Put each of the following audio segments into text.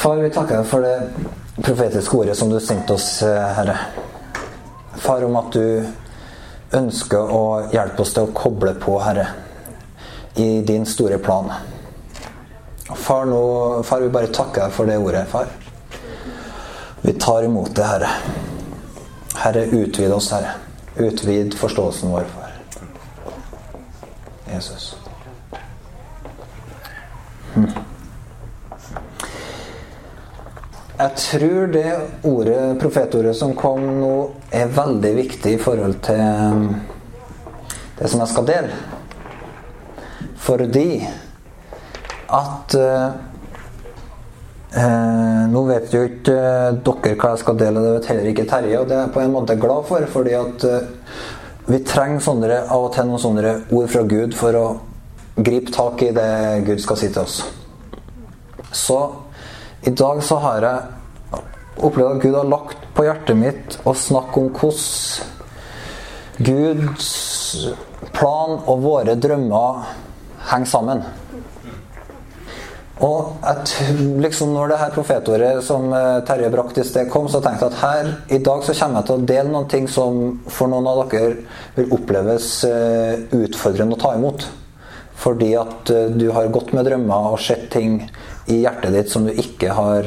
Far, vi takker deg for det profetiske ordet som du sendte oss, eh, Herre. Far, om at du ønsker å hjelpe oss til å koble på, Herre, i din store plan. Far, nå, far, vi bare takker deg for det ordet, far. Vi tar imot det, Herre. Herre, utvid oss, Herre. Utvid forståelsen vår, far. Jesus. Jeg tror det ordet, profetordet som kom nå, er veldig viktig i forhold til um, det som jeg skal dele. Fordi at uh, Nå vet jo ikke uh, dere hva jeg skal dele, det vet heller ikke Terje. Og det er jeg på en måte glad for, fordi at vi trenger sånne, av og til noen sånne ord fra Gud for å gripe tak i det Gud skal si til oss. Så i dag så har jeg opplevd at Gud har lagt på hjertet mitt å snakke om hvordan Guds plan og våre drømmer henger sammen. Og at, liksom når det her profetordet som Terje brakte i sted kom, så tenkte jeg at her i dag så kommer jeg til å dele noen ting som for noen av dere vil oppleves utfordrende å ta imot. Fordi at du har gått med drømmer og sett ting i hjertet ditt som du ikke har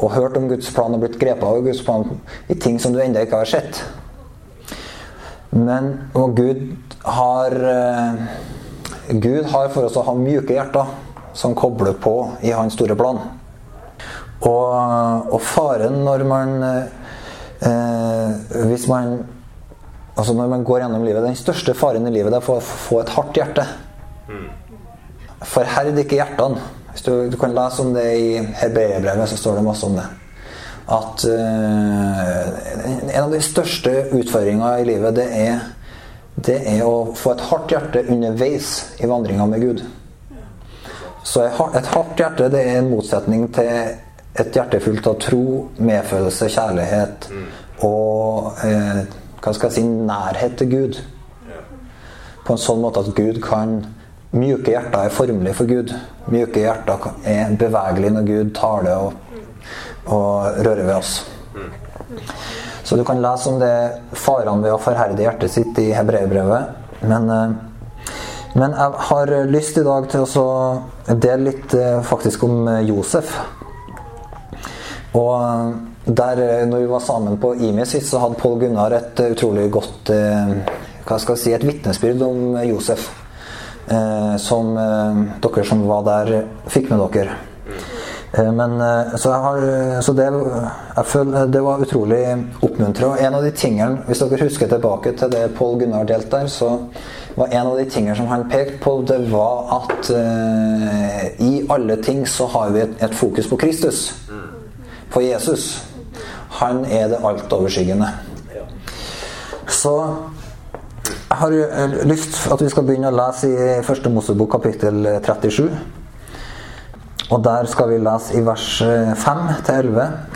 Og hørt om Guds plan og blitt grepet av Guds plan i ting som du ennå ikke har sett. Men og Gud har Gud har for oss å ha mjuke hjerter som kobler på i hans store plan. Og, og faren når man eh, Hvis man Altså når man går gjennom livet Den største faren i livet er å få et hardt hjerte. Forherd ikke hjertene. Hvis du, du, kan lese om det i Hebreerbrevet, så står det masse om det. At uh, en av de største utfordringene i livet, det er det er å få et hardt hjerte underveis i vandringa med Gud. Så et hardt hjerte det er en motsetning til et hjerte fullt av tro, medfølelse, kjærlighet og eh, hva skal jeg si, nærhet til Gud. På en sånn måte at Gud kan Mjuke hjerter er formelige for Gud. Mjuke hjerter er bevegelige når Gud taler og, og rører ved oss. Så du kan lese om det farene ved å forherde hjertet sitt i hebreerbrevet. Men, men jeg har lyst i dag til å dele litt faktisk om Josef. Og der, når vi var sammen på IMI sist, så hadde Pål Gunnar et utrolig godt hva skal jeg si, et vitnesbyrd om Josef. som dere som var der, fikk med dere. Men, så, har, så det, føler, det, var utrolig oppmuntrende. En av de tingene, Hvis dere husker tilbake til det Pål Gunnar delte der, så var en av de tingene som han pekte på, det var at i alle ting så har vi et, et, fokus på Kristus. På Jesus. Han er det altoverskyggende. Så jeg har lyst at vi skal begynne å lese i Første Mosebok kapittel 37. Og der skal vi lese i vers 5 til 11.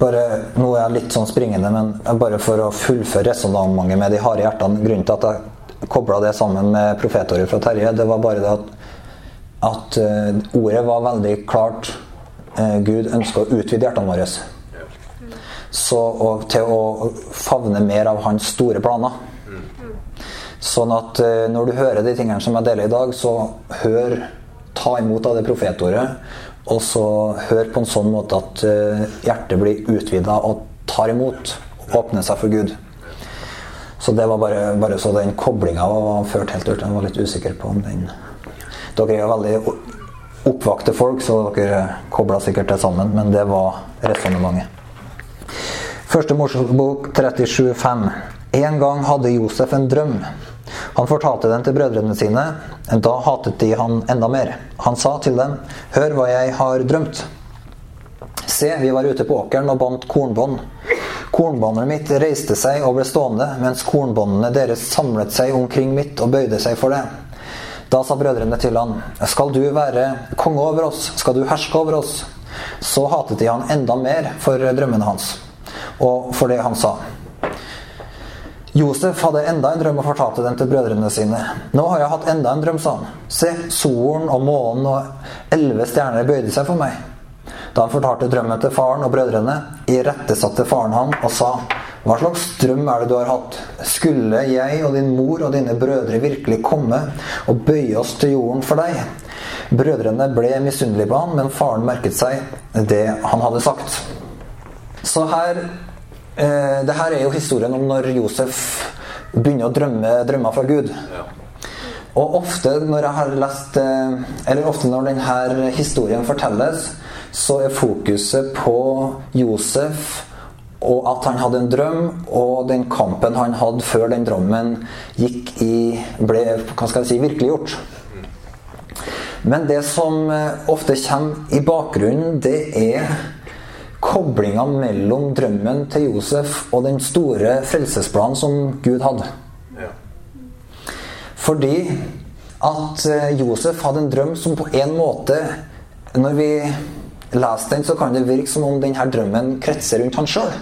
Bare, nå er jeg litt sånn springende, men bare for å fullføre resonnementet med de harde hjertene Grunnen til at jeg kobla det sammen med profetåret fra Terje, det var bare det at, at uh, ordet var veldig klart. Uh, Gud ønsker å utvide hjertene våre. Så, og til å favne mer av hans store planer. Sånn at uh, når du hører de tingene som jeg deler i dag, så hør ta imot av det profetordet, og så hør på en sånn måte at hjertet blir utvida og tar imot. Og Åpner seg for Gud. Så det var bare, bare så den koblinga var ført helt ut. Jeg var litt usikker på om den Dere er jo veldig oppvakte folk, så dere kobla sikkert det sammen, men det var resonnementet. Første Mosebok 37,5. En gang hadde Josef en drøm. Han fortalte den til brødrene sine. Da hatet de han enda mer. Han sa til dem, hør hva jeg har drømt. Se, vi var ute på åkeren og bandt kornbånd. Kornbåndet mitt reiste seg og ble stående, mens kornbåndene deres samlet seg omkring mitt og bøyde seg for det. Da sa brødrene til han, skal du være konge over oss, skal du herske over oss? Så hatet de han enda mer for drømmene hans, og for det han sa. Josef hadde enda en drøm og fortalte den til brødrene sine. Nå har jeg hatt enda en drøm, sa han. Se, solen og månen og elleve stjerner bøyde seg for meg. Da han fortalte drømmen til faren og brødrene, irettesatte faren han og sa hva slags drøm er det du har hatt? Skulle jeg og din mor og dine brødre virkelig komme og bøye oss til jorden for deg? Brødrene ble misunnelige på han, men faren merket seg det han hadde sagt. Så her eh, det her er jo historien om når Josef begynner å drømme drømmer fra Gud. Og ofte når jeg har lest eh, Eller ofte når denne historien fortelles, så er fokuset på Josef og at han hadde en drøm, og den kampen han hadde før den drømmen gikk i, ble hva skal jeg si, virkeliggjort. Men det som eh, ofte kommer i bakgrunnen, det er koblinga mellom drømmen til Josef og den store frelsesplanen som Gud hadde. Fordi at eh, Josef hadde en drøm som på en måte Når vi leser den, så kan det virke som om denne drømmen kretser rundt han sjøl.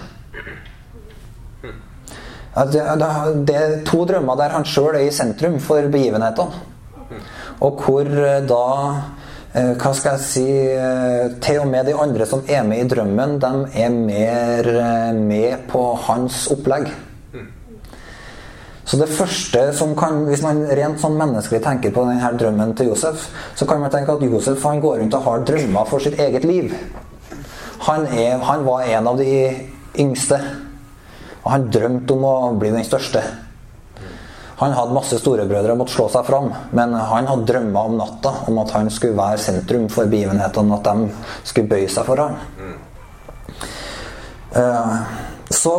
Det, er to drømmer der han sjøl er i sentrum for begivenhetene. Og hvor eh, da eh, Hva skal jeg si eh, Til og med de andre som er med i drømmen, de er mer med på hans opplegg. Så det første som kan, Hvis man rent sånn menneskelig tenker på denne drømmen til Josef, så kan man tenke at Josef han går rundt og har drømmer for sitt eget liv. Han, er, han var en av de yngste. Og han drømte om å bli den største. Han hadde masse storebrødre og måtte slå seg fram, men han hadde drømmer om natta om at han skulle være sentrum for begivenhetene, at de skulle bøye seg for han. Eh, så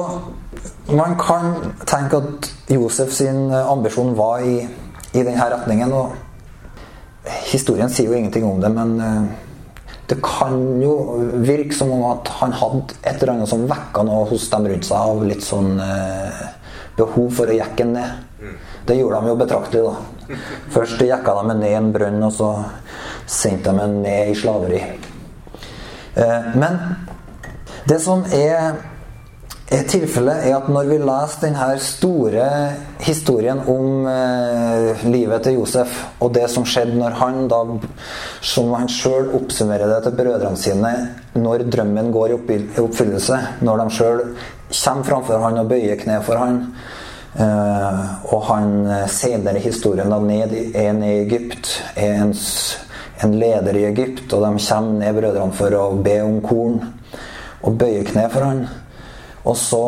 man kan tenke at Josef sin ambisjon var i, i denne retningen. og Historien sier jo ingenting om det, men eh, det kan jo virke som om at han hadde et eller annet som vekka noe hos dem rundt seg av litt sånn eh, behov for å jekke ned. Det gjorde de jo betraktelig, da. Først jekka de ned en brønn, og så sendte de ham ned i slaveri. Eh, men det som er er tilfellet, er at når vi leser denne store historien om eh, livet til Josef, og det som skjedde når han da, som han sjøl oppsummerer det til brødrene sine, når drømmen går i oppfyllelse, når de sjøl kommer framfor han og bøyer kne for han, Uh, og han eh, senere historien da ned, er ned i Egypt, er en, en leder i Egypt, og de kommer ned brødrene for å be om korn og bøyer kne for han. Og så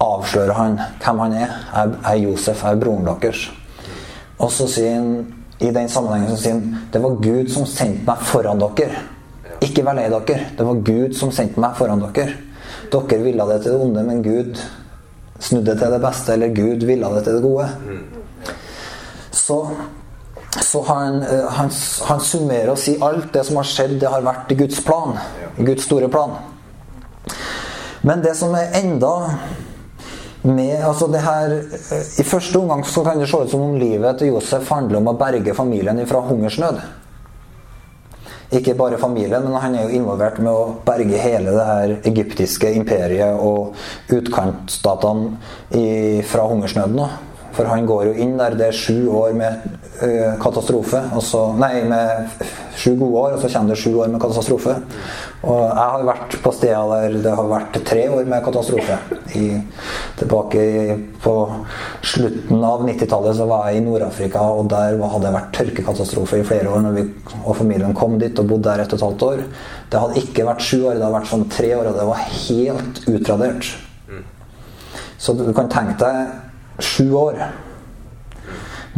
avslører han hvem han er. Jeg er Josef, jeg er broren deres. Og så sier han i den sammenhengen så sier han det var Gud som sendte meg foran dere. Ikke vær lei dere. Det var Gud som sendte meg foran dere. Dere ville det til det onde, men Gud snudde til det beste. Eller Gud ville det til det gode. Så, så han, eh, han, han summerer og sier alt det som har skjedd, det har vært i Guds plan. Guds store plan. Men det som er enda med altså det her, I første omgang så kan det se ut som om livet til Josef handler om å berge familien fra hungersnød. Ikke bare familien, men han er jo involvert med å berge hele det her egyptiske imperiet og utkantstatene fra hungersnøden. nå. For han går jo inn der det er sju år med uh, katastrofe. Så, nei, med sju gode år, og så kommer det sju år med katastrofe. Og jeg har vært på steder der det har vært tre år med katastrofe. I, tilbake i, på slutten av 90-tallet så var jeg i Nord-Afrika, og der hadde det vært tørkekatastrofe i flere år når vi og familien kom dit og bodde der et og et halvt år. Det hadde ikke vært sju år, det hadde vært sånn tre år, og det var helt utradert. Så du kan tenke deg sju år.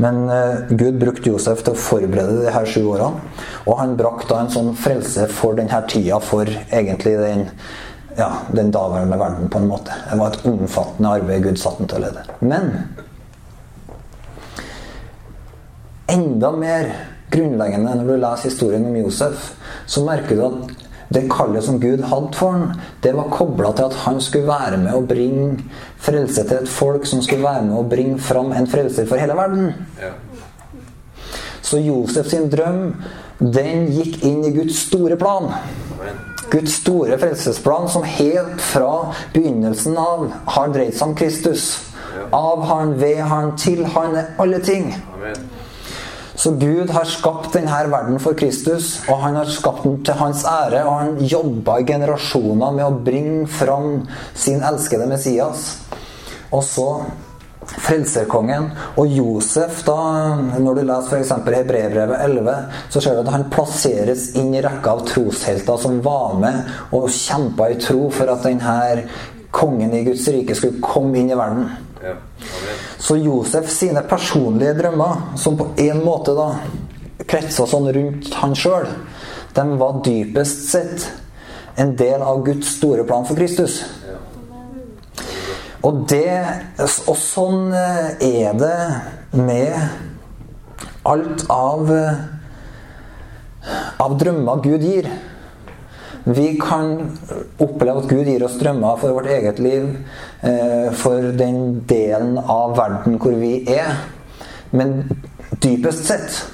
Men uh, Gud brukte Josef til å forberede de her sju årene. Og han brakte en sånn frelse for denne tida, for egentlig den, ja, den daværende verden, på en måte. Det var et omfattende arbeid Gud satte ham til å lede. Men enda mer grunnleggende når du leser historien om Josef, så merker du at det kallet som Gud hadde for ham, det var kobla til at han skulle være med å bringe frelse til et folk som skulle være med å bringe fram en frelser for hele verden. Ja. Så Josef sin drøm, den gikk inn i Guds store plan. Guds store frelsesplan som helt fra begynnelsen av har dreid seg om Kristus. Av Han, ved Han, til Han er alle ting. Amen. Så Gud har skapt denne verden for Kristus, og han har skapt den til hans ære. Og han jobba i generasjoner med å bringe fram sin elskede Messias. Og så Frelserkongen og Josef, da, når du leser f.eks. Hebreerbrevet 11, så ser du at han plasseres inn i rekka av troshelter som var med og kjempa i tro for at denne kongen i Guds rike skulle komme inn i verden. Ja. Så Josef sine personlige drømmer, som på en måte da kretsa sånn rundt han sjøl, de var dypest sett en del av Guds store plan for Kristus. Og, det, og sånn eh, er det med alt av, eh, av drømmer Gud gir. Vi kan oppleve at Gud gir oss drømmer for vårt eget liv, eh, for den delen av verden hvor vi er. Men dypest sett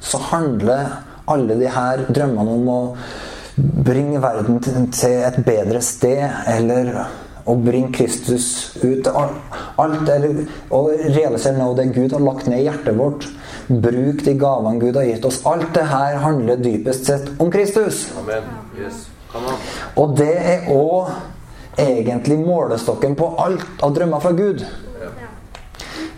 så handler alle de her drømmene om å bringe verden til et bedre sted, eller å bringe Kristus ut alt, eller å realisere noe det Gud har lagt ned i hjertet vårt. Bruk de gavene Gud har gitt oss. Alt det her handler dypest sett om Kristus. Amen. Yes. Og det er òg egentlig målestokken på alt av drømmer fra Gud.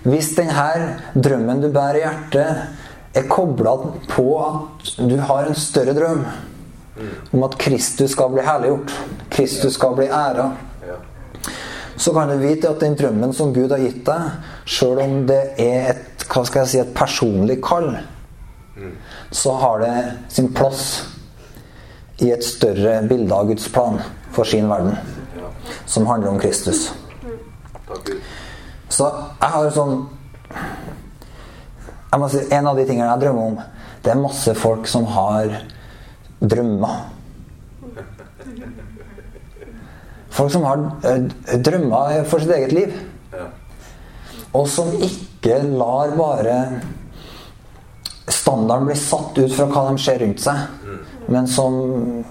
Hvis denne drømmen du bærer i hjertet, er kobla på at du har en større drøm om at Kristus skal bli herliggjort, Kristus skal bli æra, så kan du vite at den drømmen som Gud har gitt deg, sjøl om det er et, hva skal jeg si, et personlig kall, så har det sin plass i et større bilde av Guds plan for sin verden, som handler om Kristus. Så jeg har sånn jeg må si, En av de tingene jeg drømmer om, det er masse folk som har drømmer. Folk som har eh, drømmer for sitt eget liv. Ja. Og som ikke lar bare standarden bli satt ut fra hva de ser rundt seg. Men som,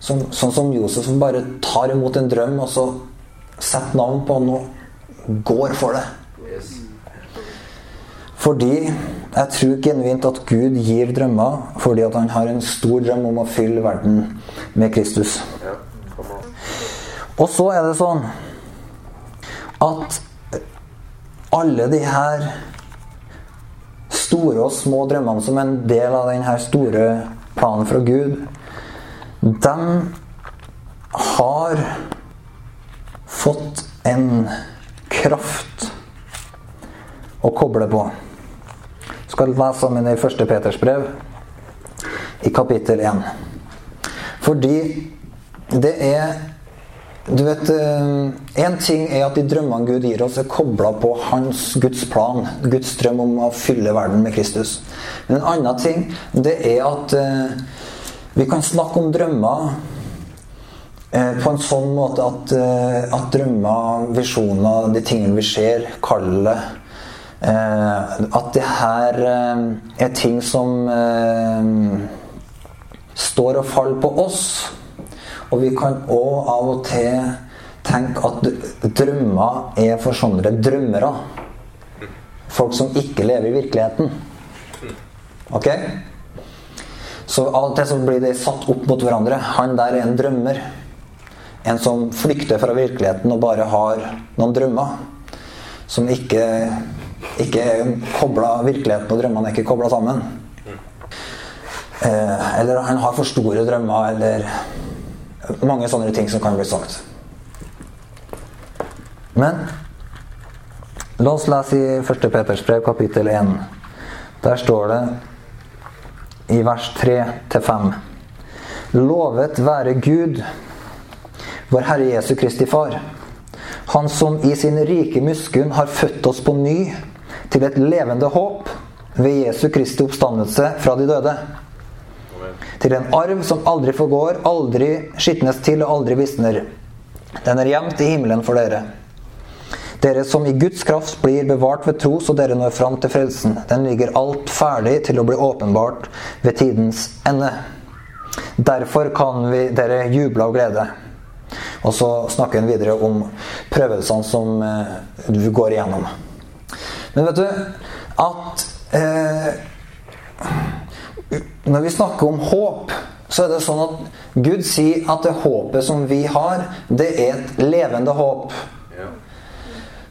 som Sånn som Josef, som bare tar imot en drøm, og så setter navn på den og går for det. Fordi jeg tror genuint at Gud gir drømmer fordi at han har en stor drøm om å fylle verden med Kristus. Og så er det sånn at alle de her store og små drømmene som en del av denne store planen fra Gud, de har fått en kraft å koble på. Skal lese sammen i 1. Peters brev, i kapittel 1. Fordi det er du vet, En ting er at de drømmene Gud gir oss, er kobla på hans Guds plan. Guds drøm om å fylle verden med Kristus. Men en annen ting det er at eh, vi kan snakke om drømmer eh, på en sånn måte at, eh, at drømmer, visjoner, de tingene vi ser, kallet eh, At det her eh, er ting som eh, står og faller på oss. Og vi kan òg av og til tenke at drømmer er for sånne drømmere. Folk som ikke lever i virkeligheten. Ok? Så av og til så blir de satt opp mot hverandre. Han der er en drømmer. En som flykter fra virkeligheten og bare har noen drømmer. Som ikke, ikke er kobla Virkeligheten og drømmene er ikke kobla sammen. Eh, eller han har for store drømmer, eller mange sånne ting som kan bli sagt. Men la oss lese i 1. Peters brev, kapittel 1. Der står det i vers 3-5. Lovet være Gud, vår Herre Jesu Kristi Far. Han som i sin rike miskunn har født oss på ny til et levende håp ved Jesu Kristi oppstandelse fra de døde. Til en arv som aldri forgår, aldri skitnes til og aldri visner. Den er gjemt i himmelen for dere. Dere som i Guds kraft blir bevart ved tro, så dere når fram til frelsen. Den ligger alt ferdig til å bli åpenbart ved tidens ende. Derfor kan vi dere juble av glede. Og så snakker hun videre om prøvelsene som eh, du går igjennom. Men vet du at eh, Når vi snakker om håp, så er det sånn at Gud sier at det håpet som vi har, det er et levende håp.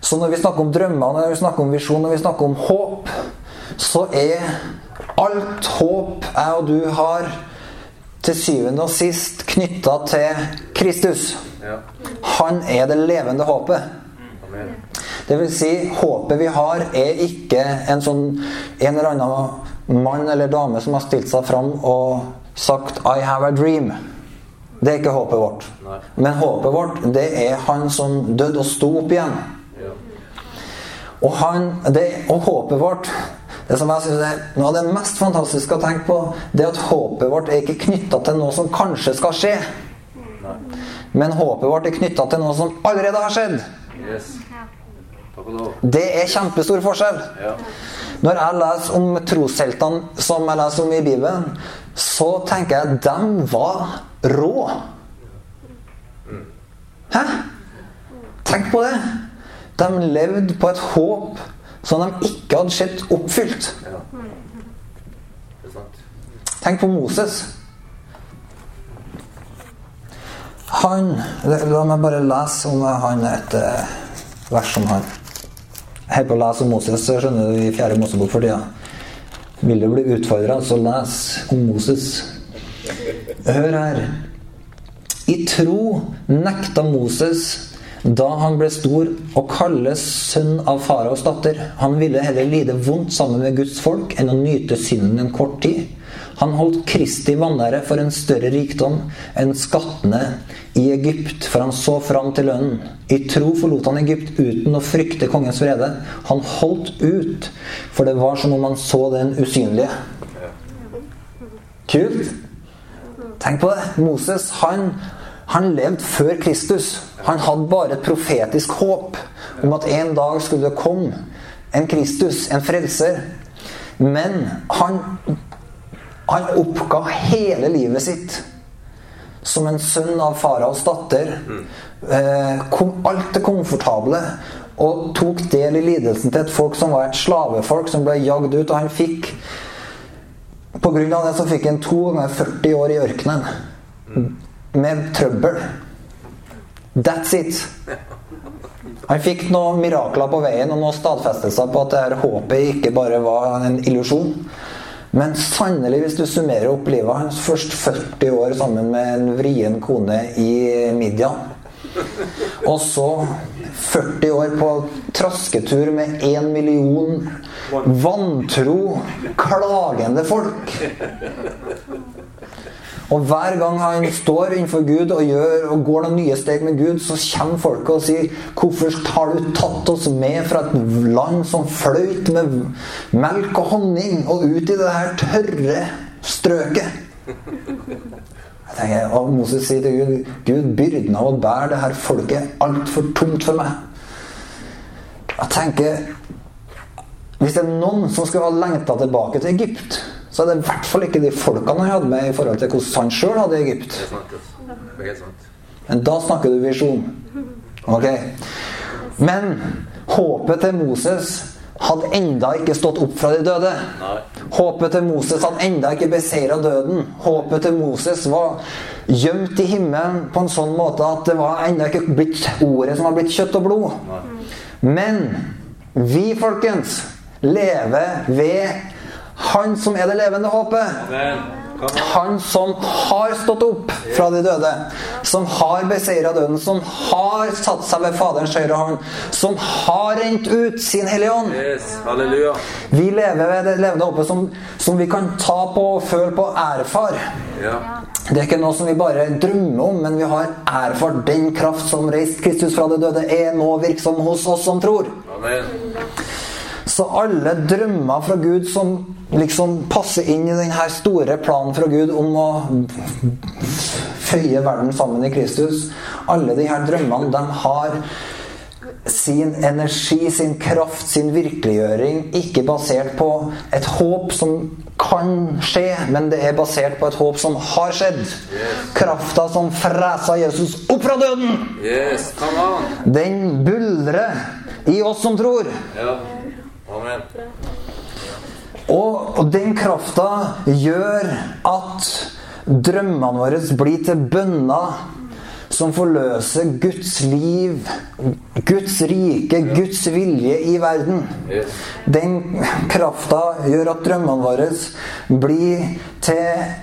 Så når vi snakker om drømmer, når vi snakker om visjon, når vi snakker om håp, så er alt håp jeg og du har, til syvende og sist knytta til Kristus. Han er det levende håpet. Det vil si, håpet vi har, er ikke en sånn en eller annen mann eller dame som har stilt seg fram og sagt 'I have a dream'. Det er ikke håpet vårt. Nei. Men håpet vårt, det er han som døde og sto opp igjen. Ja. Og, han, det, og håpet vårt det som jeg synes er Noe av det mest fantastiske å tenke på, det er at håpet vårt er ikke knytta til noe som kanskje skal skje. Nei. Men håpet vårt er knytta til noe som allerede har skjedd. Yes. Det er kjempestor forskjell. Ja. Når jeg leser om trosheltene som jeg leser om i Bibelen, så tenker jeg at de var rå. Hæ? Tenk på det. De levde på et håp som de ikke hadde sett oppfylt. Tenk på Moses. Han La meg bare lese om han et vers om han. Holder på å lese om Moses, skjønner du, i fjerde Mosebok for tida. Vil du bli utfordra, så les om Moses. Hør her. I tro nekta Moses da han ble stor å kalles sønn av faraos datter. Han ville heller lide vondt sammen med Guds folk enn å nyte synden en kort tid. Han holdt Kristi vanære for en større rikdom enn skattene i Egypt, for han så fram til lønnen. I tro forlot han Egypt uten å frykte kongens vrede. Han holdt ut, for det var som om han så den usynlige. Kult. Tenk på det. Moses, han, han levde før Kristus. Han hadde bare et profetisk håp om at en dag skulle det komme en Kristus, en frelser. Men han, han oppga hele livet sitt som en sønn av faraos datter. Eh, kom alt det komfortable. Og tok del i lidelsen til et folk som var et slavefolk som ble jagd ut. Og han fikk av det så fikk han to ganger 40 år i ørkenen. Med trøbbel. That's it. Han fikk noen mirakler på veien og noen stadfestelser på at det her håpet ikke bare var en illusjon. Men sannelig, hvis du summerer opp livet hans Først 40 år sammen med en vrien kone i Midian. Og så 40 år på trasketur med én million vantro, klagende folk. Og hver gang han står innenfor Gud og, gjør, og går noen nye steg med Gud, så kommer folket og sier 'Hvorfor har du tatt oss med fra et land som fløyt med melk og honning, og ut i det her tørre strøket?' Jeg tenker, Og Moses sier til Gud 'Gud, byrden av å bære det her folket er altfor tungt for meg'. Jeg tenker Hvis det er noen som skulle ha lengta tilbake til Egypt, så er det i hvert fall ikke de folkene han hadde med i forhold til hvordan han sjøl hadde i Egypt. Men da snakker du visjon. Ok? Men håpet til Moses hadde enda ikke stått opp fra de døde. Håpet til Moses hadde enda ikke beseira døden. Håpet til Moses var gjemt i himmelen på en sånn måte at det var enda ikke blitt ordet som var blitt kjøtt og blod. Men vi, folkens, lever ved Han som er det levende håpet. Han som har stått opp fra de døde, som har beseira døden, som har satt seg ved Faderens høyre hånd, som har rent ut sin Hellige Ånd. Yes. Halleluja. Vi lever ved det levende håpet som, som vi kan ta på, føle på, erfar. Ja. Det er ikke noe som vi bare drømmer om, men vi har erfart den kraft som reiste Kristus fra de døde, er nå virksom hos oss som tror. Amen. Så alle drømmer fra Gud som liksom passer inn i denne store planen fra Gud om å føye verden sammen i Kristus, alle de her drømmene, de har sin energi, sin kraft, sin virkeliggjøring ikke basert på et håp som kan skje, men det er basert på et håp som har skjedd. Krafta som fresa Jesus opp fra døden, Yes. Den buldrer i oss som tror. Ja. Amen. Og, og den krafta gjør at drømmene våre blir til bønner som forløser Guds liv, Guds rike, Guds vilje i verden. Den krafta gjør at drømmene våre blir til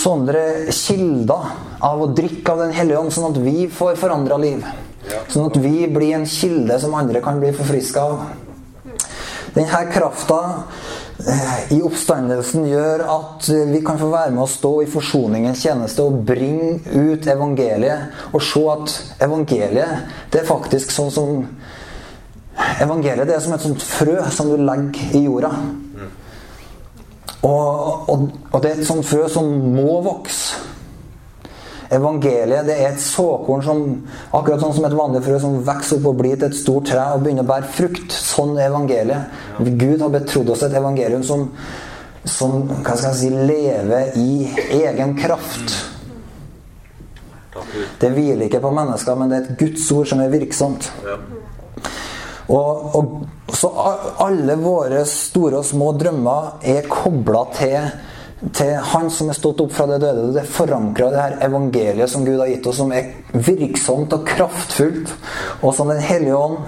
sånne kilder av å drikke av Den hellige ånd, sånn at vi får forandra liv. Sånn at vi blir en kilde som andre kan bli forfriska av. Denne krafta eh, i oppstandelsen gjør at eh, vi kan få være med å stå i forsoningens tjeneste og bringe ut evangeliet. Og se at evangeliet det er faktisk sånn som Evangeliet det er som et sånt frø som du legger i jorda. Og, og, og det er et sånt frø som må vokse. Evangeliet det er et såkorn som akkurat sånn som et vanlig frø som vokser opp og blir til et stort tre og begynner å bære frukt. Sånn er evangeliet. Gud har betrodd oss et evangelium som, som hva skal jeg si, lever i egen kraft. Det hviler ikke på mennesker, men det er et Guds ord som er virksomt. Og, og Så alle våre store og små drømmer er kobla til, til Han som er stått opp fra det døde. Det forankra det her evangeliet som Gud har gitt oss, som er virksomt og kraftfullt. Og som Den hellige ånd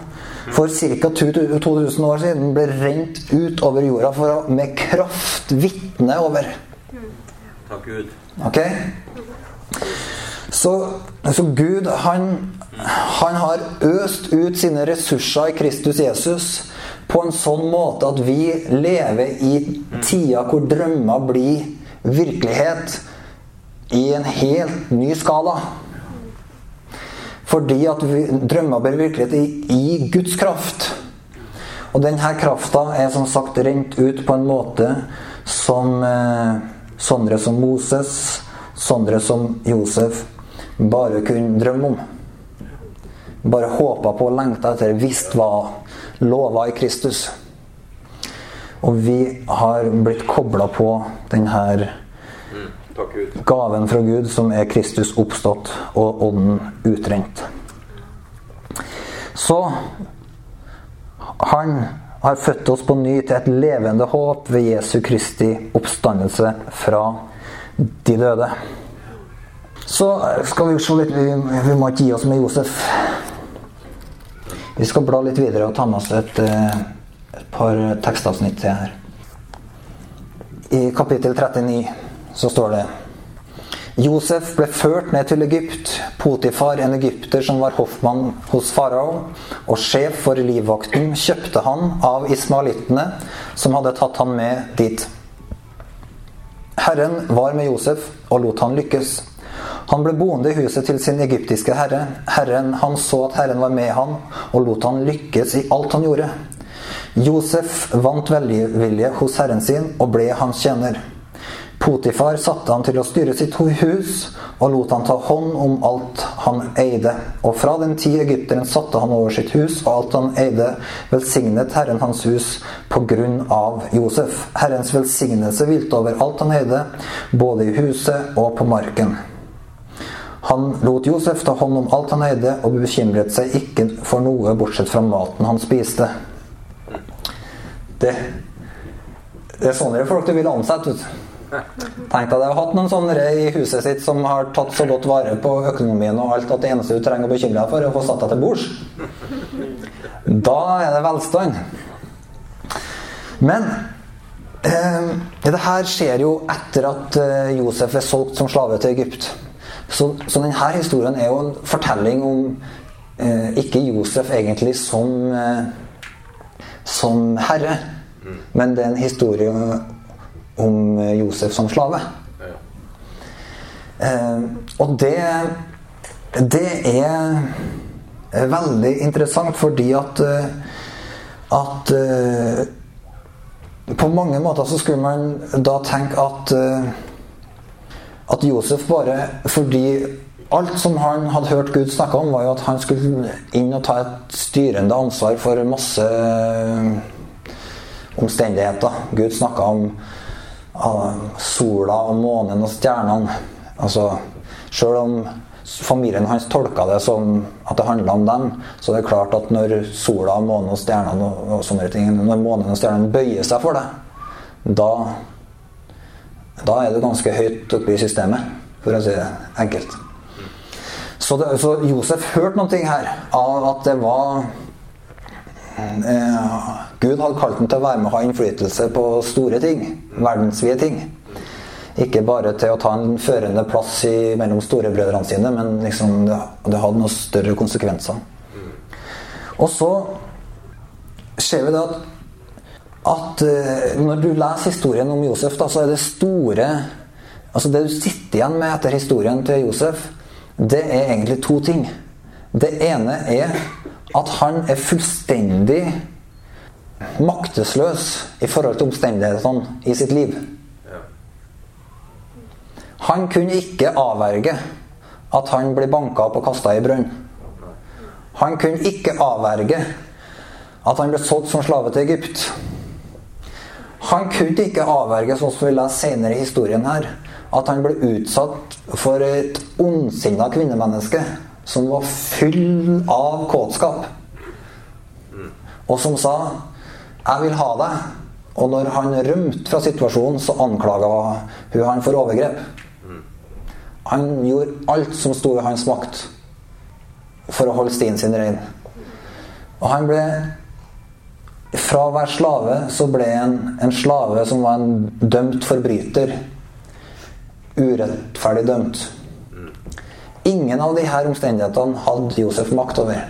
for ca. 2000 år siden ble rent ut over jorda for å med kraft vitne over. Takk Gud. Ok? Så, så Gud, han, han har øst ut sine ressurser i Kristus Jesus på en sånn måte at vi lever i tida hvor drømmer blir virkelighet i en helt ny skala. Fordi at vi, drømmer blir virkelighet i, i Guds kraft. Og denne krafta er som sagt rent ut på en måte som eh, sånne som Moses, sånne som Josef bare kunne drømme om. Bare håpa på og lengta etter, visst var lova i Kristus. Og vi har blitt kobla på denne Takk gaven fra Gud som er Kristus oppstått og ånden utrent. Så han har født oss på ny til et levende håp ved Jesu Kristi oppstandelse fra de døde. Så skal vi se litt Vi, vi må ikke gi oss med Josef. Vi skal bla litt videre og ta med oss et, eh, et par tekstavsnitt til her. I kapittel 39 så står det Josef ble ført ned til Egypt. Potifar, en egypter som var hoffmann hos farao og sjef for livvakten, kjøpte han av ismaelittene som hadde tatt han med dit. Herren var med Josef og lot han lykkes. Han ble boende i huset til sin egyptiske herre. Herren, Han så at Herren var med han og lot han lykkes i alt han gjorde. Josef vant velvilje hos herren sin og ble hans tjener. Potifar satte han til å styre sitt hus og lot han ta hånd om alt han eide. Og fra den tid egypteren satte han over sitt hus og alt han eide, velsignet Herren hans hus på grunn av Josef. Herrens velsignelse hvilte over alt han eide, både i huset og på marken. Han lot Josef ta hånd om alt han eide, og bekymret seg ikke for noe bortsett fra maten han spiste. Det, det er sånne folk du vil ansette. Tenk deg, Jeg har hatt noen sånne i huset sitt som har tatt så godt vare på økonomien og alt at det eneste du trenger å bekymre deg for, er å få satt deg til bords. Da er det velstand. Men eh, det her skjer jo etter at eh, Josef er solgt som slave til Egypt. Så, så denne historien er jo en fortelling om eh, ikke Josef egentlig som, eh, som herre, men det er en historie om eh, Josef som slave. Ja. Eh, og det, det er veldig interessant fordi at eh, at eh, på mange måter så skulle man da tenke at at Josef bare Fordi alt som han hadde hørt Gud snakke om, var jo at han skulle inn og ta et styrende ansvar for masse omstendigheter. Gud snakka om uh, sola og månen og stjernene. Altså, Sjøl om familien hans tolka det som at det handla om dem, så det er klart at når sola, månen og stjernene og, og sånne ting, når månen og stjernene bøyer seg for det, da, da er du ganske høyt oppe i systemet, for å si det enkelt. Så, det, så Josef hørte noe her av at det var eh, Gud hadde kalt ham til å være med og ha innflytelse på store ting. Verdensvide ting. Ikke bare til å ta en førende plass i, mellom storebrødrene sine, men liksom det, det, hadde noen større konsekvenser. Og så ser vi det at, at eh, når du leser historien om Josef, da, så er det store Altså Det du sitter igjen med etter historien til Josef, det er egentlig to ting. Det ene er at han er fullstendig maktesløs i forhold til omstendighetene i sitt liv. Han kunne ikke avverge at han ble banka opp og kasta i brønn. Han kunne ikke avverge at han ble solgt som slave til Egypt. Han kunne ikke avverge, sånn som vi leser senere i historien her, at han ble utsatt for et ondsinna kvinnemenneske som var full av kåtskap. Og som sa 'Jeg vil ha deg'. Og når han rømte fra situasjonen, så anklaga hun han for overgrep. Han gjorde alt som sto i hans makt for å holde stien sin rein. Og han ble Fra å være slave så ble en, en slave som var en dømt forbryter. Urettferdig dømt. Ingen av disse omstendighetene hadde Josef makt over.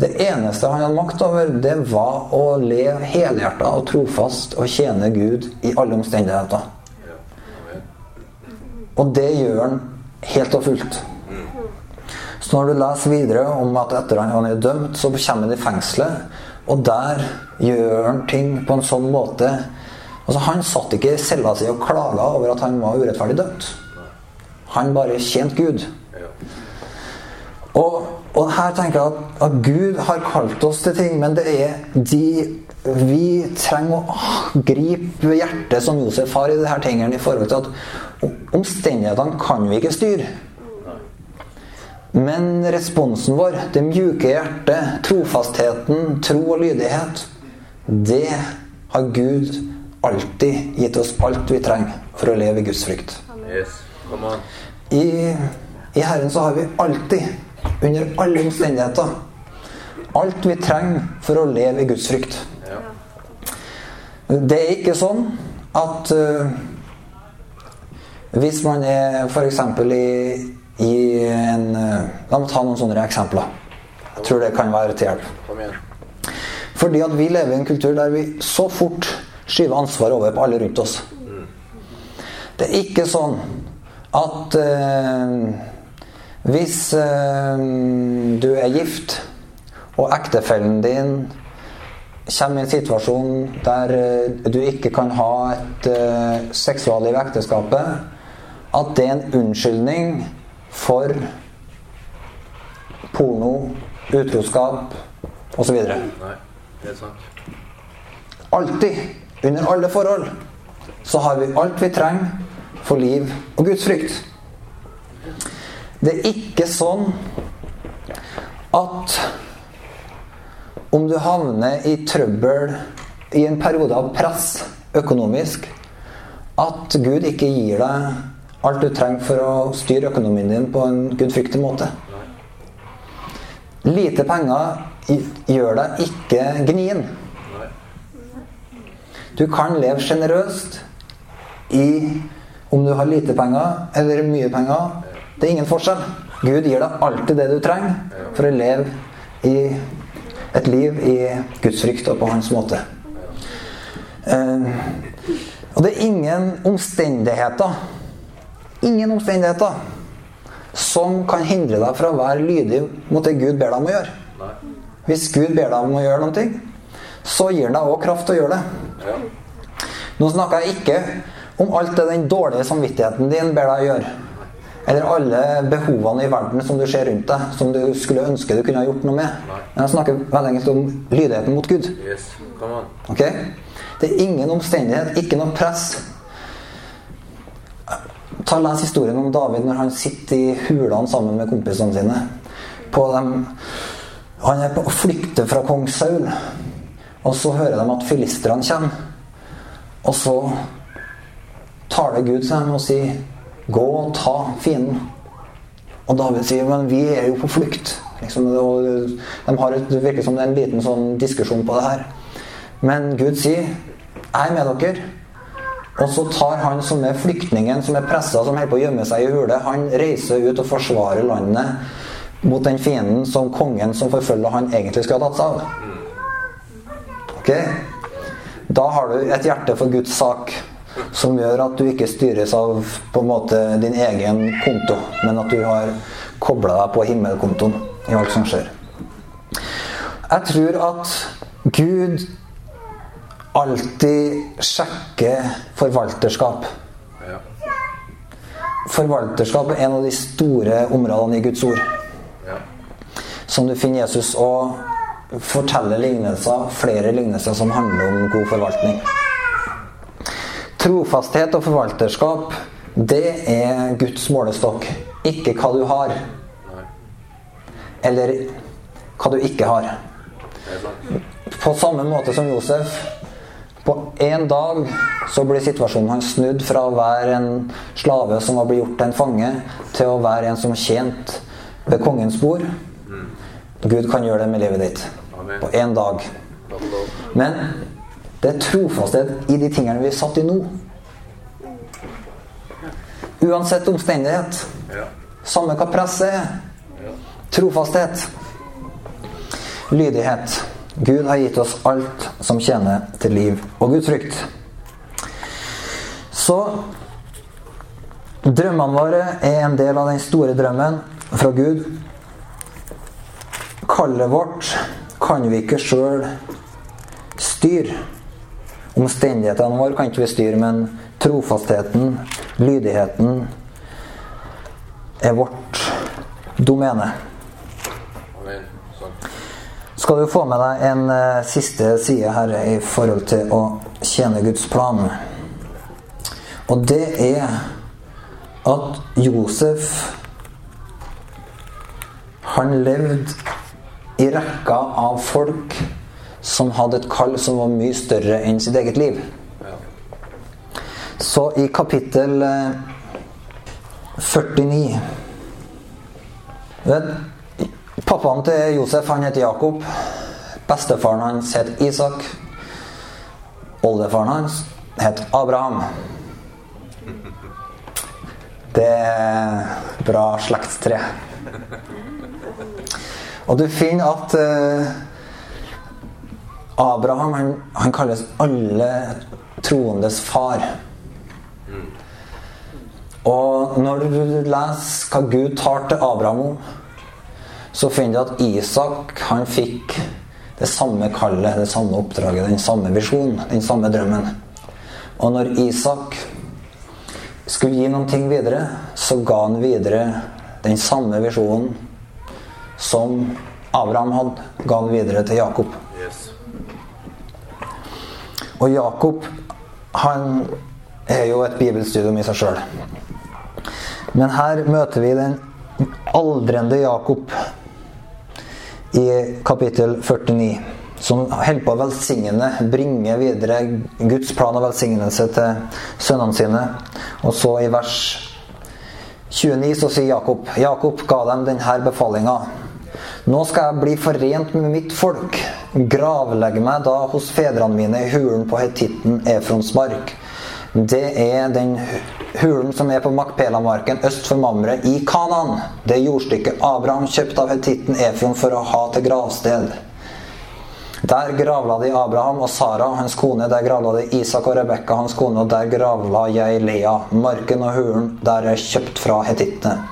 Det eneste han hadde makt over, det var å leve helhjerta og trofast og tjene Gud i alle omstendigheter. Og det gjør han helt og fullt. Så når du leser videre om at etter han er dømt, så kommer han i fengselet, og der gjør han ting på en sånn måte Altså Han satt ikke i cella si og klaga over at han var urettferdig dømt. Han bare tjente Gud. Og, og, her tenker jeg at, at, Gud har kalt oss til ting, men det er de Vi trenger å gripe hjertet som Josef har i disse tingene, i forhold til at omstendighetene kan vi ikke styre. Men responsen vår, det mjuke hjertet, trofastheten, tro og lydighet, det har Gud alltid gitt oss alt vi trenger for å leve i Guds frykt. Yes. I, I Herren så har vi alltid, under alle omstendigheter, alt vi trenger for å leve i Guds frykt. Ja. Det er ikke sånn at uh, hvis man er f.eks. i i en La meg ta noen sånne eksempler. Jeg tror det kan være til hjelp. Fordi at vi lever i en kultur der vi så fort skyver ansvaret over på alle rundt oss. Det er ikke sånn at eh, hvis eh, du er gift, og ektefellen din kommer i en situasjon der eh, du ikke kan ha et eh, seksualliv i ekteskapet, at det er en unnskyldning for porno, utroskap osv. Alltid, under alle forhold, så har vi alt vi trenger for liv og Guds frykt. Det er ikke sånn at om du havner i trøbbel i en periode av press økonomisk, at Gud ikke gir deg alt du trenger for å styre økonomien din på en gudfryktig måte. Lite penger gjør deg ikke gnien. Du kan leve sjenerøst i om du har lite penger eller mye penger. Det er ingen forskjell. Gud gir deg alltid det du trenger for å leve i et liv i Guds frykt og på hans måte. Eh, og det er ingen omstendigheter ingen omstendigheter som kan hindre deg fra å være lydig mot det Gud ber deg om å gjøre. Hvis Gud ber deg om å gjøre noe, så gir han deg òg kraft til å gjøre det. Nå snakker jeg ikke om alt det den dårlige samvittigheten din ber deg gjøre. Eller alle behovene i verden som du ser rundt deg, som du skulle ønske du kunne ha gjort noe med. Men jeg snakker veldig enkelt om lydigheten mot Gud. Yes. Come on. Ok? Det er ingen omstendighet, ikke noe press. Ta Les historien om David når han sitter i hulene sammen med kompisene sine. Dem, han er på å flykte fra kong Saul. Og så hører de at filistrene kommer. Og så taler Gud til dem og sier 'Gå og ta fienden'. Og David sier 'Men vi er jo på flukt'. Liksom, de har et, det virker som det er en liten sånn diskusjon på det her. Men Gud sier 'Jeg er med dere'. Og så tar han som er flyktningen, som er pressa, som holder på å gjemme seg i hule, han reiser ut og forsvarer landet mot den fienden som kongen som forfølger han, egentlig skulle ha tatt seg av. Ok? Da har du et hjerte for Guds sak som gjør at du ikke styres av på en måte din egen konto, men at du har kobla deg på himmelkontoen i alt som skjer. Jeg tror at Gud alltid sjekke forvalterskap. Ja. Forvalterskap er en av de store områdene i Guds ord. Ja. Som du finner Jesus og forteller lignelser, flere lignelser som handler om god forvaltning. Trofasthet og forvalterskap, det er Guds målestokk. Ikke hva du har, eller hva du ikke har. På samme måte som Josef. På én dag så blir situasjonen hans snudd fra å være en slave som var blitt gjort til en fange, til å være en som tjente ved kongens bord. Gud kan gjøre det med livet ditt. På én dag. Men det er trofasthet i de tingene vi er satt i nå. Uansett omstendighet. Samme hva presset er. Trofasthet. Lydighet. Gud har gitt oss alt som tjener til liv og Guds frykt. Så drømmene våre er en del av den store drømmen fra Gud. Kallet vårt kan vi ikke sjøl styre. Omstendighetene våre kan ikke vi styre, men trofastheten, lydigheten, er vårt domene. Skal du få med deg en uh, siste side her i forhold til å tjene Guds plan. Og det er at Josef Han levde i rekka av folk som hadde et kall som var mye større enn sitt eget liv. Så i kapittel eh, 49 vet, Pappaen til Josef han heter Jakob. Bestefaren hans het Isak. Oldefaren hans het Abraham. Det er bra slektstre. Og du finner at eh, Abraham han, han kalles alle troendes far. Og når du leser hva Gud tar til Abraham om, så finner du at Isak han fikk det samme kallet, det samme oppdraget, den samme visjonen, den samme drømmen. Og når Isak skulle gi noen ting videre, så ga han videre den samme visjonen som Abraham hadde, ga han videre til Jakob. Og Jakob, han er jo et bibelstudium i seg sjøl. Men her møter vi den aldrende Jakob i kapittel 49. Som holder på å velsigne, bringe videre Guds plan og velsignelse til sønnene sine. Og så i vers 29 så sier Jakob Jakob ga dem denne befalinga. Nå skal jeg bli forent med mitt folk. Gravlegge meg da hos fedrene mine i hulen på hetitten Efrons mark. Det er den hulen som er på Makpela-marken øst for Mamre i Kanan. Det jordstykket Abraham kjøpte av hetitten Efion for å ha til gravsted. Der gravla de Abraham og Sara, hans kone. Der gravla de Isak og Rebekka, hans kone. Og der gravla jeg Lea. Marken og hulen der er kjøpt fra hetittene.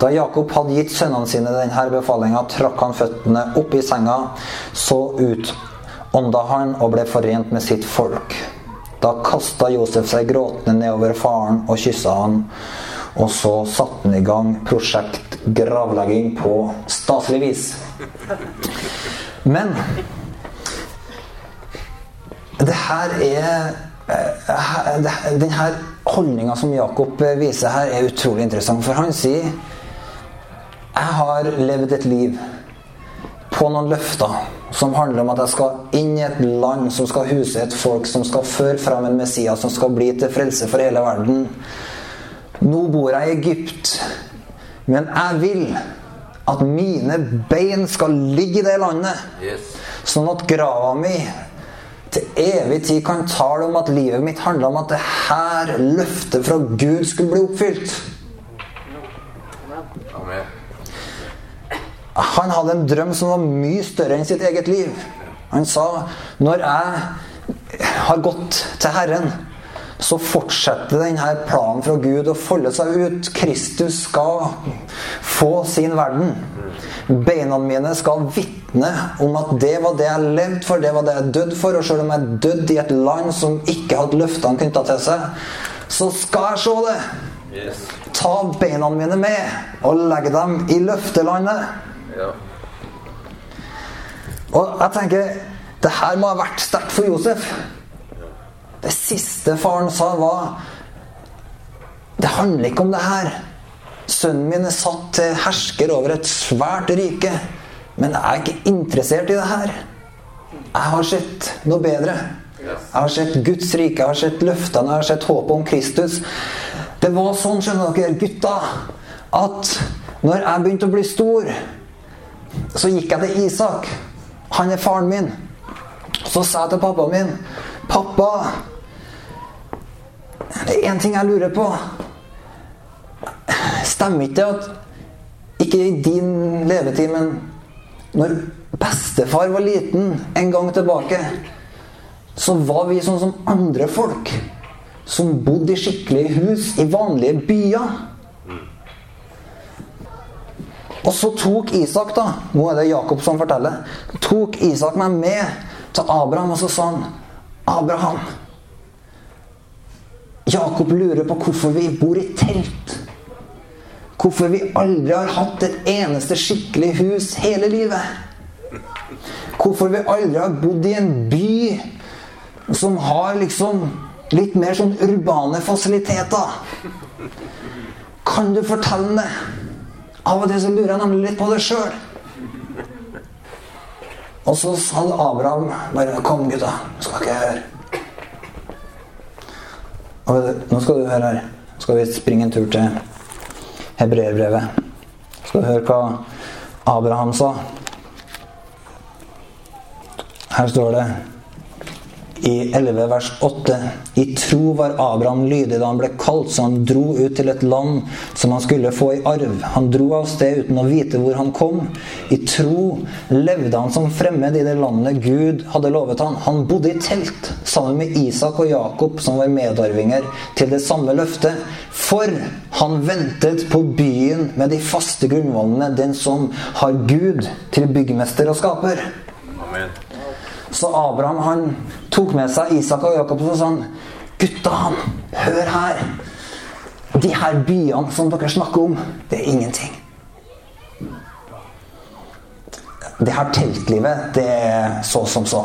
Da Jakob hadde gitt sønnene sine denne befalinga, trakk han føttene opp i senga, så ut, ånda han og ble forent med sitt folk. Da kasta Josef seg gråtende nedover faren og kyssa han. Og så satte han i gang prosjekt gravlegging på staselig vis. Men det her er eh, det- Den her holdninga som Jakob viser her, er utrolig interessant. For han sier Jeg har levd et liv på noen løfter som handler om at jeg skal inn i et land som skal huse et folk som skal føre fram en Messias som skal bli til frelse for hele verden. Nå bor jeg i Egypt, men jeg vil at mine bein skal ligge i det landet. Yes. Sånn at grava mi til evig tid kan tale om at livet mitt handla om at det her løftet fra Gud skulle bli oppfylt. Amen. Han hadde en drøm som var mye større enn sitt eget liv. Han sa når jeg har gått til Herren, så fortsetter denne planen fra Gud å folde seg ut. Kristus skal få sin verden. Beina mine skal vitne om at det var det jeg levde for, det var det jeg døde for. Og selv om jeg døde i et land som ikke hadde løftene knytta til seg, så skal jeg se det. Ta beina mine med og legge dem i løftelandet. Og jeg tenker det her må ha vært sterkt for Josef. Det siste faren sa, var Det handler ikke om det her. Sønnen min er satt til hersker over et svært rike. Men jeg er ikke interessert i det her. Jeg har sett noe bedre. Jeg har sett Guds rike, jeg har sett løftene, jeg har sett håpet om Kristus. Det var sånn, skjønner dere, gutta, at når jeg begynte å bli stor, så gikk jeg til Isak. Han er faren min. Så sa jeg til pappaen min Pappa, det er én ting jeg lurer på. Stemmer ikke det at Ikke i din levetid, men når bestefar var liten en gang tilbake, så var vi sånn som andre folk. Som bodde i skikkelige hus i vanlige byer. Og så tok Isak, da Nå er det Jakob som forteller. Tok Isak meg med til Abraham, og så sa han Abraham Jakob lurer på hvorfor vi bor i telt. Hvorfor vi aldri har hatt et eneste skikkelig hus hele livet. Hvorfor vi aldri har bodd i en by som har liksom litt mer sånn urbane fasiliteter. Kan du fortelle det? Av og til så lurer jeg nemlig litt på det sjøl. Og så sa Abraham bare 'Kom, gutta. Skal ikke høre'. Og nå skal du høre her. Nå skal vi springe en tur til hebreerbrevet. Skal du høre hva Abraham sa. Her står det i 11 vers 8. I tro var Abraham lydig da han ble kalt, så han dro ut til et land som han skulle få i arv. Han dro av sted uten å vite hvor han kom. I tro levde han som fremmed i det landet Gud hadde lovet han. Han bodde i telt sammen med Isak og Jakob, som var medarvinger til det samme løftet. For han ventet på byen med de faste grunnvollene, den som har Gud til byggmester og skaper. Amen. Så Abraham han tok med seg Isak og Jakob og sa han, Gutta, hør her. De her byene som dere snakker om, det er ingenting. Det her teltlivet, det er så som så.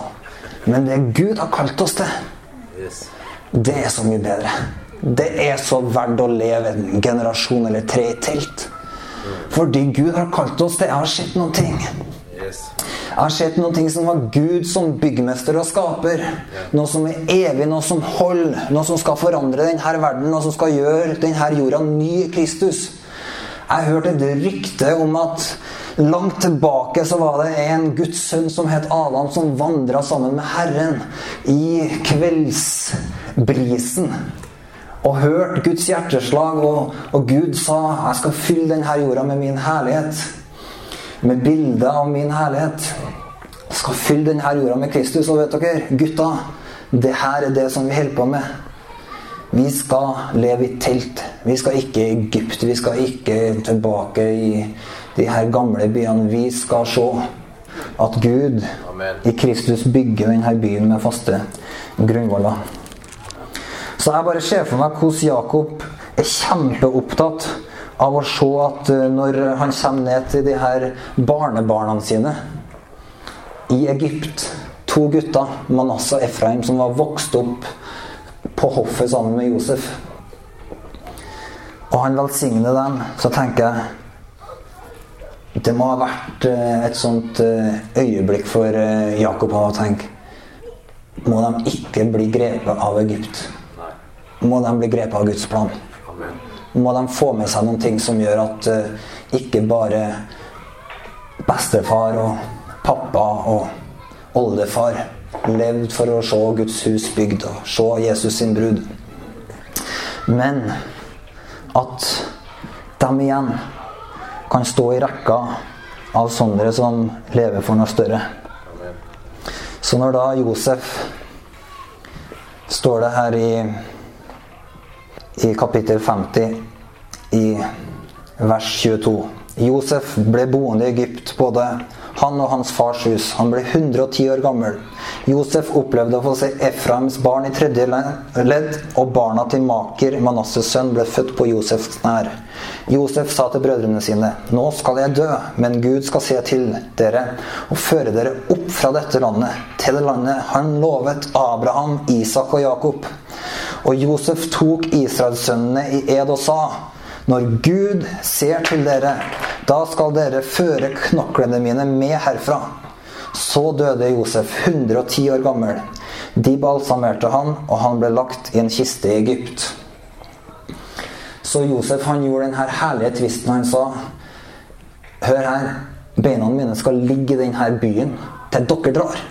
Men det Gud har kalt oss til, det er så mye bedre. Det er så verdt å leve en generasjon eller tre i telt. Fordi Gud har kalt oss til Jeg har sett noen ting. Yes. Jeg har sett noen ting som var Gud som byggmester og skaper. Noe som er evig, noe som holder. Noe som skal forandre denne verden, noe som skal gjøre denne jorda ny Kristus. Jeg hørte et rykte om at langt tilbake så var det en Guds sønn som het Adam, som vandra sammen med Herren i kveldsbrisen. Og hørte Guds hjerteslag, og, og Gud sa 'Jeg skal fylle denne jorda med min herlighet' med bildet av min herlighet. Jeg skal fylle denne jorda med Kristus. Og vet dere, gutta, det her er det som vi holder på med. Vi skal leve i telt. Vi skal ikke i Egypt. Vi skal ikke tilbake i de her gamle byene. Vi skal se at Gud Amen. i Kristus bygger denne byen med faste grunnvoller. Så jeg bare ser for meg hvordan Jakob er kjempeopptatt av å se at eh, når han kommer ned til de her barnebarna sine i Egypt To gutter, Manasseh og Efraim, som var vokst opp på hoffet sammen med Josef. Og han velsigner dem. Så tenker jeg Det må ha vært eh, et sånt eh, øyeblikk for Jakob å tenke Må de ikke bli grepet av Egypt? Må de bli grepet av Guds plan? Amen. Må de få med seg noen ting som gjør at uh, ikke bare bestefar og pappa og oldefar levde for å se Guds hus bygd og se Jesus sin brud. Men at de igjen kan stå i rekka av sånne som lever for noe større. Så når da Josef står det her i, i kapittel 50 i vers 22. Josef ble boende i Egypt, både han og hans fars hus. Han ble 110 år gammel. Josef opplevde å få se Efraims barn i tredje ledd, og barna til Maker, Manasses sønn, ble født på Josefs nær. Josef sa til brødrene sine, Nå skal jeg dø, men Gud skal se til dere og føre dere opp fra dette landet, til det landet han lovet Abraham, Isak og Jakob. Og Josef tok Israelssønnene i ed og sa, når Gud ser til dere, da skal dere føre knoklene mine med herfra. Så døde Josef, 110 år gammel. De balsamerte han, og han ble lagt i en kiste i Egypt. Så Josef han gjorde denne herlige tvisten. Han sa Hør her, beina mine skal ligge i denne byen til dere drar.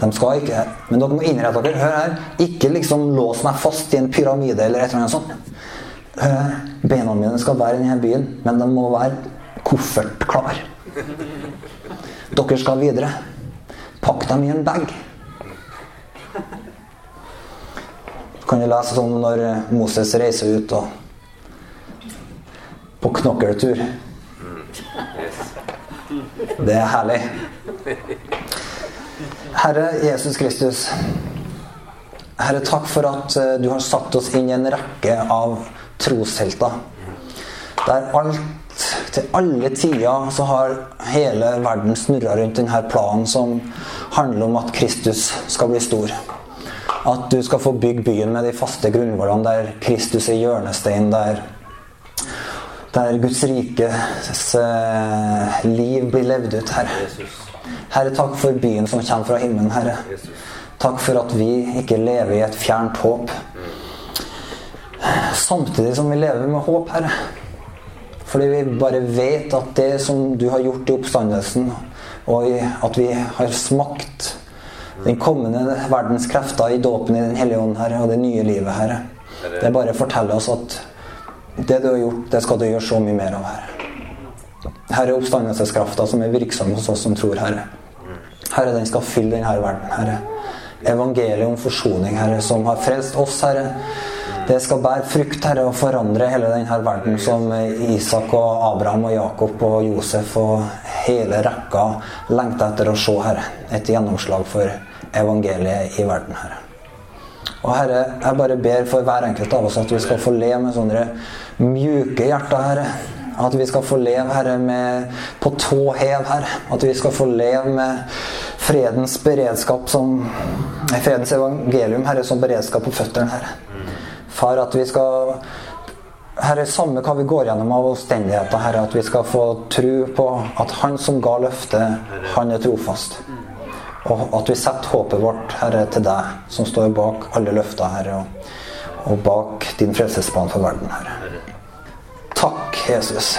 De skal ikke, men dere må innrette dere. Hør her, ikke liksom lås meg fast i en pyramide eller et eller annet sånt. Hør her, beina mine skal være i denne byen, men de må være koffertklar. Dere skal videre. Pakk dem i en bag. kan du lese sånn når Moses reiser ut og på knokkeltur. Yes. Det er herlig. Herre Jesus Kristus. Herre, takk for at eh, du har satt oss inn i en rekke av troshelter. Der alt, til alle tider så har hele verden snurra rundt denne planen som handler om at Kristus skal bli stor. At du skal få bygge byen med de faste grunnvollene, der Kristus er hjørnestein, der der Guds rikes eh, liv blir levd ut, Herre. Herre, takk for byen som kommer fra himmelen, Herre. Takk for at vi ikke lever i et fjernt håp. Samtidig som vi lever med håp, Herre. Fordi vi bare vet at det som du har gjort i oppstandelsen, og at vi har smakt den kommende verdens krefter i dåpen i Den hellige ånd, Herre, og det nye livet, Herre. Det bare forteller oss at det du har gjort, det skal du gjøre så mye mer av, Herre. Herre, oppstandelseskrafta som er virksom hos oss som tror, Herre. Herre, den skal fylle denne verden, Herre. Evangeliet om forsoning, Herre, som har frelst oss, Herre. Det skal bære frukt, Herre, og forandre hele denne verden som Isak og Abraham og Jakob og Josef og hele rekka lengter etter å se, Herre. Et gjennomslag for evangeliet i verden, Herre. Og Herre, jeg bare ber for hver enkelt av oss at vi skal få le med sånne mjuke hjerter, Herre. At vi skal få leve, Herre, med på tå hev, Herre. At vi skal få leve med fredens beredskap som Fredens evangelium, Herre, som beredskap på føttene, Herre. Far, at vi skal Herre, samme hva vi går gjennom av omstendigheter, Herre, at vi skal få tro på at Han som ga løftet, han er trofast. Og at vi setter håpet vårt, Herre, til deg, som står bak alle løfter, Herre, og, og bak din frelsesplan for verden, Herre. Takk, Jesus.